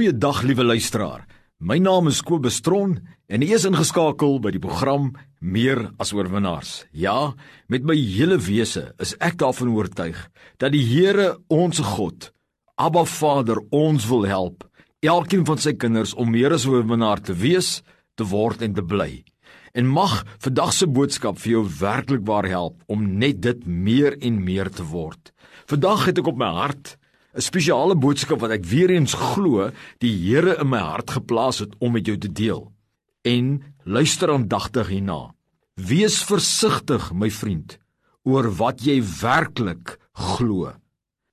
Goeiedag liewe luisteraar. My naam is Kobus Tron en ek is ingeskakel by die program Meer as oorwinnaars. Ja, met my hele wese is ek daarvan oortuig dat die Here ons God, Abba Vader, ons wil help, elkeen van sy kinders om meer as oorwinnaar te wees, te word en te bly. En mag vandag se boodskap vir jou werklik waar help om net dit meer en meer te word. Vandag het ek op my hart 'n spesiale boodskap wat ek weer eens glo die Here in my hart geplaas het om met jou te deel. En luister aandagtig hierna. Wees versigtig, my vriend, oor wat jy werklik glo.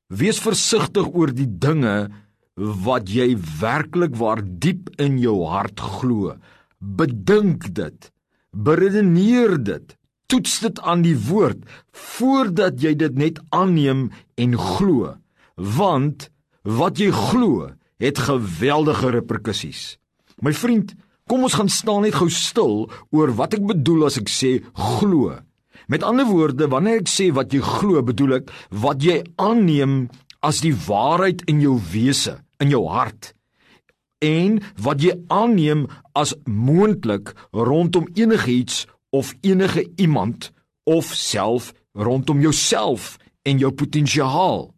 Wees versigtig oor die dinge wat jy werklik waar diep in jou hart glo. Bedink dit. Beredeneer dit. Toets dit aan die woord voordat jy dit net aanneem en glo want wat jy glo het geweldige reperkusies. My vriend, kom ons gaan staan net gou stil oor wat ek bedoel as ek sê glo. Met ander woorde, wanneer ek sê wat jy glo, bedoel ek wat jy aanneem as die waarheid in jou wese, in jou hart en wat jy aanneem as moontlik rondom enigiets of enige iemand of self rondom jouself en jou potensiaal.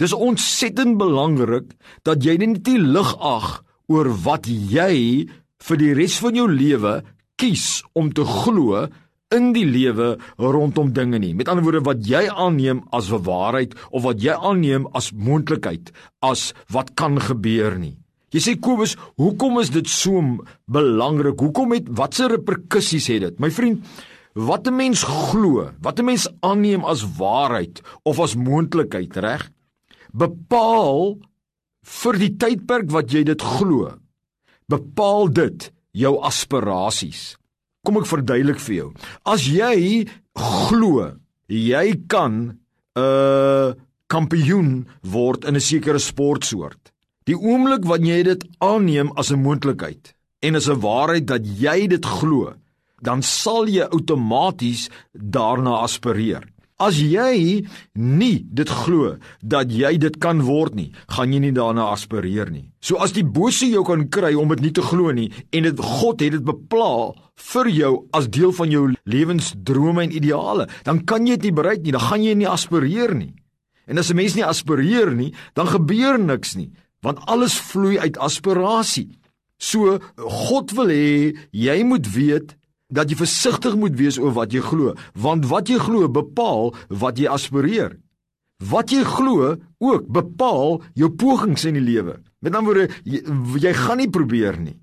Dis ontsettend belangrik dat jy net nie lig ag oor wat jy vir die res van jou lewe kies om te glo in die lewe rondom dinge nie. Met ander woorde wat jy aanneem as waarheid of wat jy aanneem as moontlikheid as wat kan gebeur nie. Jy sê Kobus, hoekom is dit so belangrik? Hoekom het watse reperkusies het dit? My vriend, wat 'n mens glo, wat 'n mens aanneem as waarheid of as moontlikheid, reg? Bepaal vir die tydperk wat jy dit glo. Bepaal dit jou aspirasies. Kom ek verduidelik vir jou. As jy glo jy kan 'n uh, kampioen word in 'n sekere sportsoort. Die oomblik wanneer jy dit aanneem as 'n moontlikheid en as 'n waarheid dat jy dit glo, dan sal jy outomaties daarna aspireer. As jy nie dit glo dat jy dit kan word nie, gaan jy nie daarna aspireer nie. So as die bose jou kan kry om dit nie te glo nie en dit God het dit bepaal vir jou as deel van jou lewensdrome en ideale, dan kan jy dit nie bereik nie, dan gaan jy nie aspireer nie. En as 'n mens nie aspireer nie, dan gebeur niks nie, want alles vloei uit aspirasie. So God wil hê jy moet weet dat jy versigtig moet wees oor wat jy glo, want wat jy glo bepaal wat jy aspireer. Wat jy glo ook bepaal jou pogings in die lewe. Met ander woorde, jy, jy gaan nie probeer nie.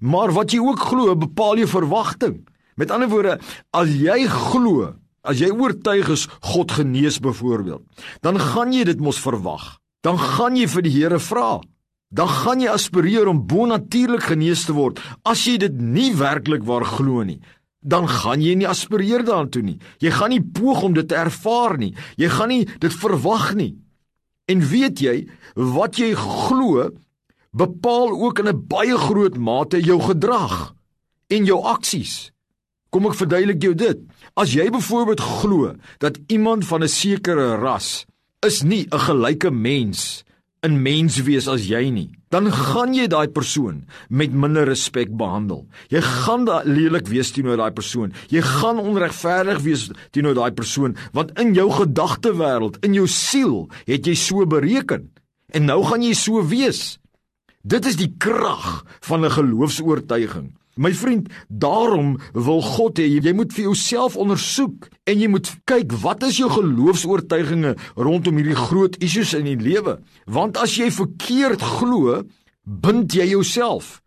Maar wat jy ook glo bepaal jou verwagting. Met ander woorde, as jy glo, as jy oortuig is God genees byvoorbeeld, dan gaan jy dit mos verwag. Dan gaan jy vir die Here vra dan gaan jy aspireer om bonatuurlik genees te word. As jy dit nie werklik waar glo nie, dan gaan jy nie aspireer daartoe nie. Jy gaan nie poog om dit te ervaar nie. Jy gaan nie dit verwag nie. En weet jy, wat jy glo bepaal ook in 'n baie groot mate jou gedrag en jou aksies. Kom ek verduidelik jou dit. As jy byvoorbeeld glo dat iemand van 'n sekere ras is nie 'n gelyke mens nie, in mens wees as jy nie, dan gaan jy daai persoon met minder respek behandel. Jy gaan lelik wees teenoor daai persoon. Jy gaan onregverdig wees teenoor daai persoon want in jou gedagtewêreld, in jou siel, het jy so bereken. En nou gaan jy so wees. Dit is die krag van 'n geloofs-oortuiging. My vriend, daarom wil God hê jy moet vir jouself ondersoek en jy moet kyk wat is jou geloofs-oortuigings rondom hierdie groot issues in die lewe? Want as jy verkeerd glo, bind jy jouself.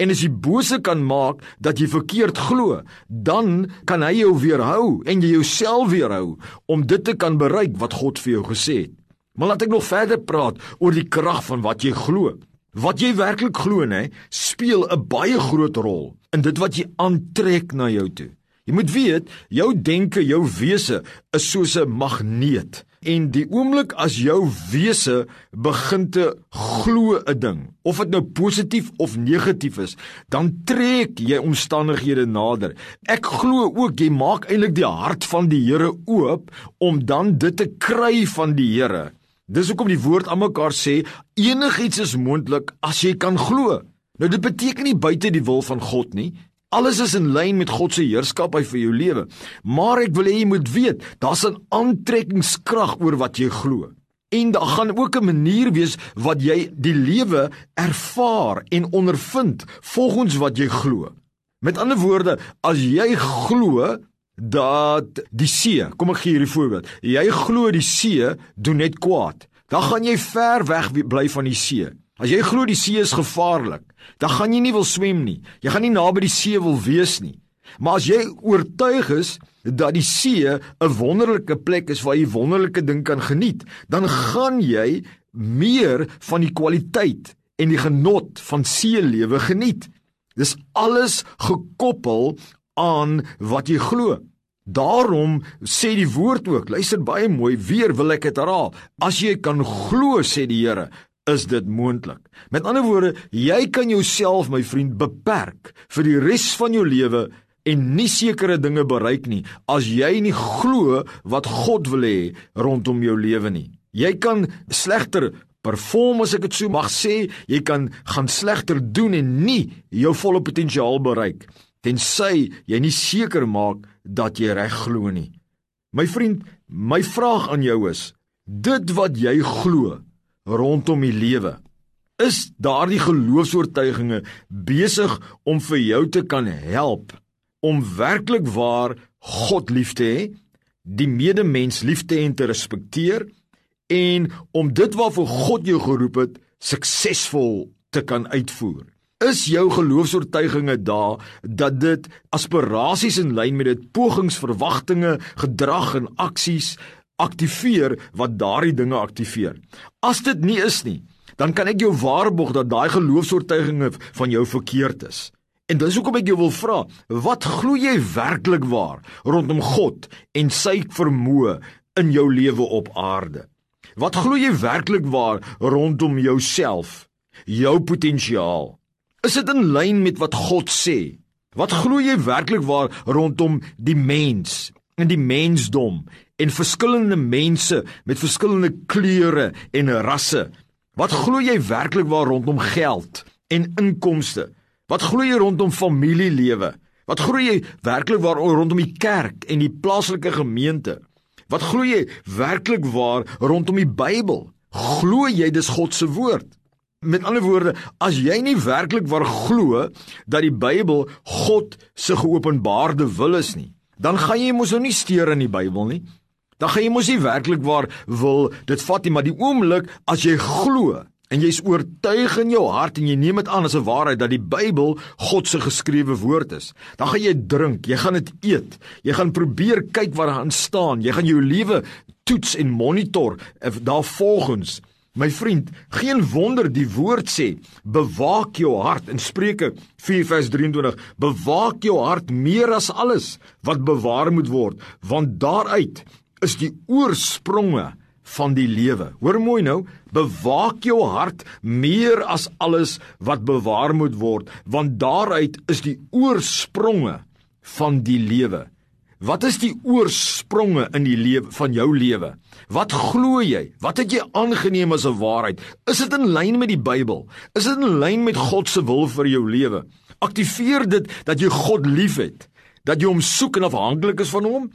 En as jy bose kan maak dat jy verkeerd glo, dan kan hy jou weerhou en jy jouself weerhou om dit te kan bereik wat God vir jou gesê het. Maar laat ek nog verder praat oor die krag van wat jy glo. Wat jy werklik glo, nê, speel 'n baie groot rol in dit wat jy aantrek na jou toe. Jy moet weet, jou denke, jou wese is soos 'n magneet. En die oomblik as jou wese begin te glo 'n ding, of dit nou positief of negatief is, dan trek jy omstandighede nader. Ek glo ook jy maak eintlik die hart van die Here oop om dan dit te kry van die Here Dis hoekom die woord aan mekaar sê enigiets is moontlik as jy kan glo. Nou dit beteken nie buite die wil van God nie. Alles is in lyn met God se heerskappy vir jou lewe. Maar ek wil hê jy moet weet, daar's 'n aantrekkingskrag oor wat jy glo. En daar gaan ook 'n manier wees wat jy die lewe ervaar en ondervind volgens wat jy glo. Met ander woorde, as jy glo dat die see, kom ek gee hierdie voorbeeld. Jy glo die see doen net kwaad. Dan gaan jy ver weg bly van die see. As jy glo die see is gevaarlik, dan gaan jy nie wil swem nie. Jy gaan nie naby die see wil wees nie. Maar as jy oortuig is dat die see 'n wonderlike plek is waar jy wonderlike ding kan geniet, dan gaan jy meer van die kwaliteit en die genot van see lewe geniet. Dis alles gekoppel aan wat jy glo. Daarom sê die woord ook, luister baie mooi, weer wil ek dit herhaal. As jy kan glo, sê die Here, is dit moontlik. Met ander woorde, jy kan jouself, my vriend, beperk vir die res van jou lewe en nie sekere dinge bereik nie as jy nie glo wat God wil hê rondom jou lewe nie. Jy kan slegter perform as ek dit so mag sê, jy kan gaan slegter doen en nie jou volle potensiaal bereik tensy jy nie seker maak dat jy reg glo nie. My vriend, my vraag aan jou is: dit wat jy glo rondom die lewe, is daardie geloofs-oortuigings besig om vir jou te kan help om werklik waar God lief te hê, die medemens lief te hê en te respekteer en om dit waarvoor God jou geroep het suksesvol te kan uitvoer? Is jou geloofs-oortuigings daar dat dit aspirasies in lyn met dit pogings, verwagtinge, gedrag en aksies aktiveer wat daardie dinge aktiveer. As dit nie is nie, dan kan ek jou waarborg dat daai geloofs-oortuigings van jou verkeerd is. En dis hoekom ek jou wil vra, wat glo jy werklik waar rondom God en sy vermoë in jou lewe op aarde? Wat glo jy werklik waar rondom jouself, jou potensiaal? Is dit in lyn met wat God sê? Wat glo jy werklik waar rondom die mens en die mensdom en verskillende mense met verskillende kleure en rasse? Wat glo jy werklik waar rondom geld en inkomste? Wat glo jy rondom familielewe? Wat glo jy werklik waar rondom die kerk en die plaaslike gemeente? Wat glo jy werklik waar rondom die Bybel? Glo jy dis God se woord? Met ander woorde, as jy nie werklik waar glo dat die Bybel God se geopenbaarde wil is nie, dan gaan jy mos nou nie steur in die Bybel nie. Dan gaan jy mos nie werklik waar wil dit vat nie, maar die oomblik as jy glo en jy's oortuig in jou hart en jy neem dit aan as 'n waarheid dat die Bybel God se geskrewe woord is, dan gaan jy drink, jy gaan dit eet, jy gaan probeer kyk wat daar staan, jy gaan jou lewe toets en monitor eh, daarvolgens My vriend, geen wonder die woord sê, bewaak jou hart in Spreuke 4:23, bewaak jou hart meer as alles wat bewaar moet word, want daaruit is die oorspronge van die lewe. Hoor mooi nou, bewaak jou hart meer as alles wat bewaar moet word, want daaruit is die oorspronge van die lewe. Wat is die oorspronge in die lewe van jou lewe? Wat glo jy? Wat het jy aangeneem as 'n waarheid? Is dit in lyn met die Bybel? Is dit in lyn met God se wil vir jou lewe? Aktiveer dit dat jy God liefhet, dat jy hom soek en afhanklik is van hom?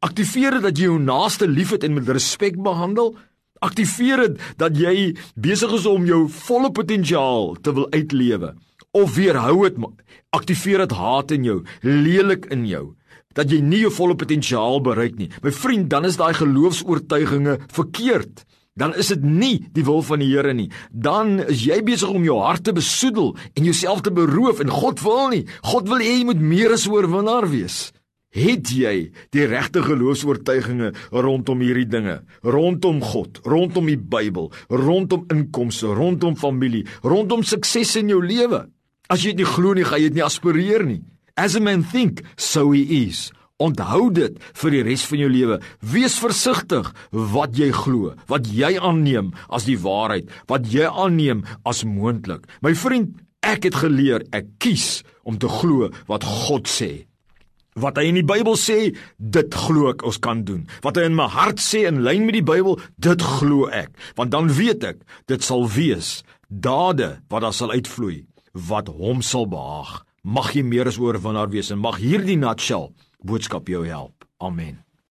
Aktiveer dit dat jy jou naaste liefhet en met respek behandel? Aktiveer dit dat jy besig is om jou volle potensiaal te wil uitlewe? Of weerhou dit? Aktiveer dit haat in jou, lelik in jou? Dat jy nie jou volle potensiaal bereik nie. My vriend, dan is daai geloofs-oortuigings verkeerd. Dan is dit nie die wil van die Here nie. Dan is jy besig om jou hart te besoedel en jouself te beroof en God wil nie. God wil hê jy moet meer as oorwinnaar wees. Het jy die regte geloofs-oortuigings rondom hierdie dinge? Rondom God, rondom die Bybel, rondom inkomste, rondom familie, rondom sukses in jou lewe? As jy dit nie glo nie, gaan jy dit nie aspireer nie. As a man think, so he is. Onthou dit vir die res van jou lewe. Wees versigtig wat jy glo, wat jy aanneem as die waarheid, wat jy aanneem as moontlik. My vriend, ek het geleer ek kies om te glo wat God sê. Wat hy in die Bybel sê, dit glo ek ons kan doen. Wat hy in my hart sê in lyn met die Bybel, dit glo ek, want dan weet ek dit sal wees dade wat daar sal uitvloei wat hom sal behaag. Mag jy meer as oorwinnaar wees en mag hierdie nutshell boodskap jou help. Amen.